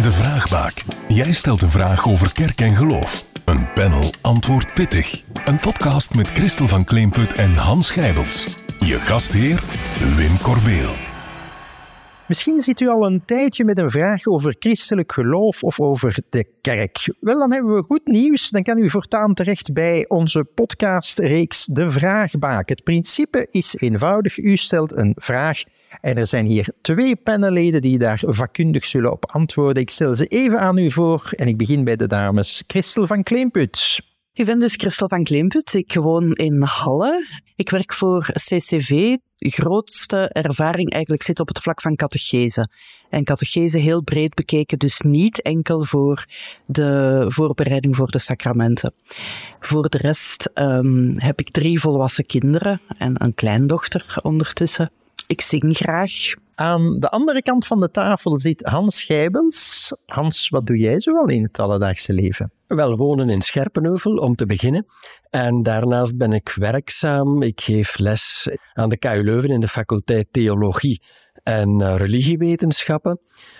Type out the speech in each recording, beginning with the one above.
De Vraagbaak. Jij stelt een vraag over kerk en geloof. Een panel antwoordt pittig. Een podcast met Christel van Kleemput en Hans Gijbels. Je gastheer, Wim Corbeel. Misschien zit u al een tijdje met een vraag over christelijk geloof of over de kerk. Wel, dan hebben we goed nieuws. Dan kan u voortaan terecht bij onze podcastreeks De Vraagbaak. Het principe is eenvoudig. U stelt een vraag en er zijn hier twee panelleden die daar vakkundig zullen op antwoorden. Ik stel ze even aan u voor en ik begin bij de dames. Christel van Kleemput. Ik ben dus Christel van Kleemput. Ik woon in Halle. Ik werk voor CCV. De grootste ervaring eigenlijk zit op het vlak van catechese. En catechese heel breed bekeken, dus niet enkel voor de voorbereiding voor de sacramenten. Voor de rest um, heb ik drie volwassen kinderen en een kleindochter ondertussen. Ik zing graag. Aan de andere kant van de tafel zit Hans Schijbels. Hans, wat doe jij zoal in het alledaagse leven? Wel, wonen in Scherpenheuvel om te beginnen. En daarnaast ben ik werkzaam. Ik geef les aan de KU Leuven in de faculteit Theologie en uh, Religiewetenschappen.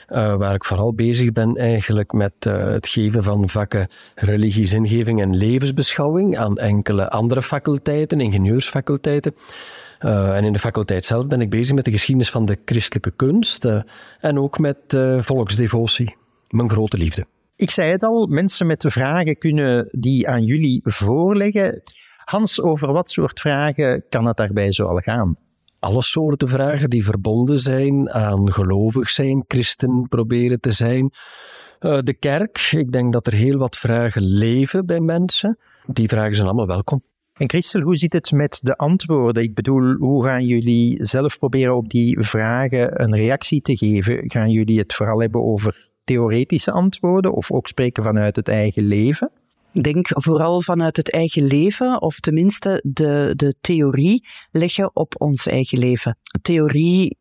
Uh, waar ik vooral bezig ben eigenlijk met uh, het geven van vakken religie, zingeving en levensbeschouwing aan enkele andere faculteiten, ingenieursfaculteiten. En in de faculteit zelf ben ik bezig met de geschiedenis van de christelijke kunst en ook met uh, volksdevotie, mijn grote liefde. Ik zei het al, mensen met vragen kunnen die aan jullie voorleggen. Hans, over wat soort vragen kan het daarbij zoal gaan? Alle soorten vragen die verbonden zijn aan gelovig zijn, christen proberen te zijn. de kerk, ik denk dat er heel wat vragen leven bij mensen. Die vragen zijn allemaal welkom. En Christel, hoe zit het met de antwoorden? Ik bedoel, hoe gaan jullie zelf proberen op die vragen een reactie te geven? Gaan jullie het vooral hebben over theoretische antwoorden of ook spreken vanuit het eigen leven? Denk vooral vanuit het eigen leven, of tenminste de, de theorie leggen op ons eigen leven. Theorie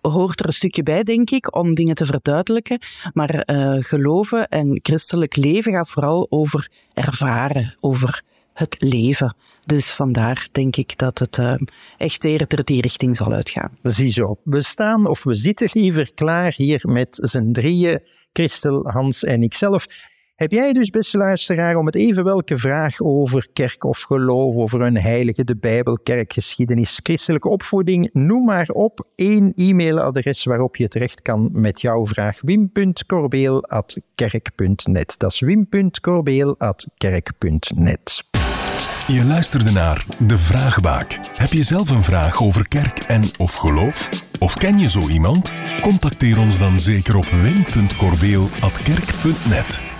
hoort er een stukje bij, denk ik, om dingen te verduidelijken. Maar uh, geloven en christelijk leven gaat vooral over ervaren, over het leven. Dus vandaar denk ik dat het uh, echt eerder die richting zal uitgaan. Ziezo, we staan of we zitten liever klaar hier met z'n drieën, Christel, Hans en ikzelf. Heb jij dus, beste luisteraar, om het even welke vraag over kerk of geloof, over een heilige, de Bijbel, kerkgeschiedenis, christelijke opvoeding, noem maar op één e-mailadres waarop je terecht kan met jouw vraag wim.corbeel.kerk.net. Dat is wim.corbeel.kerk.net. Je luisterde naar De Vraagbaak. Heb je zelf een vraag over kerk en of geloof? Of ken je zo iemand? Contacteer ons dan zeker op wim.corbeel.kerk.net.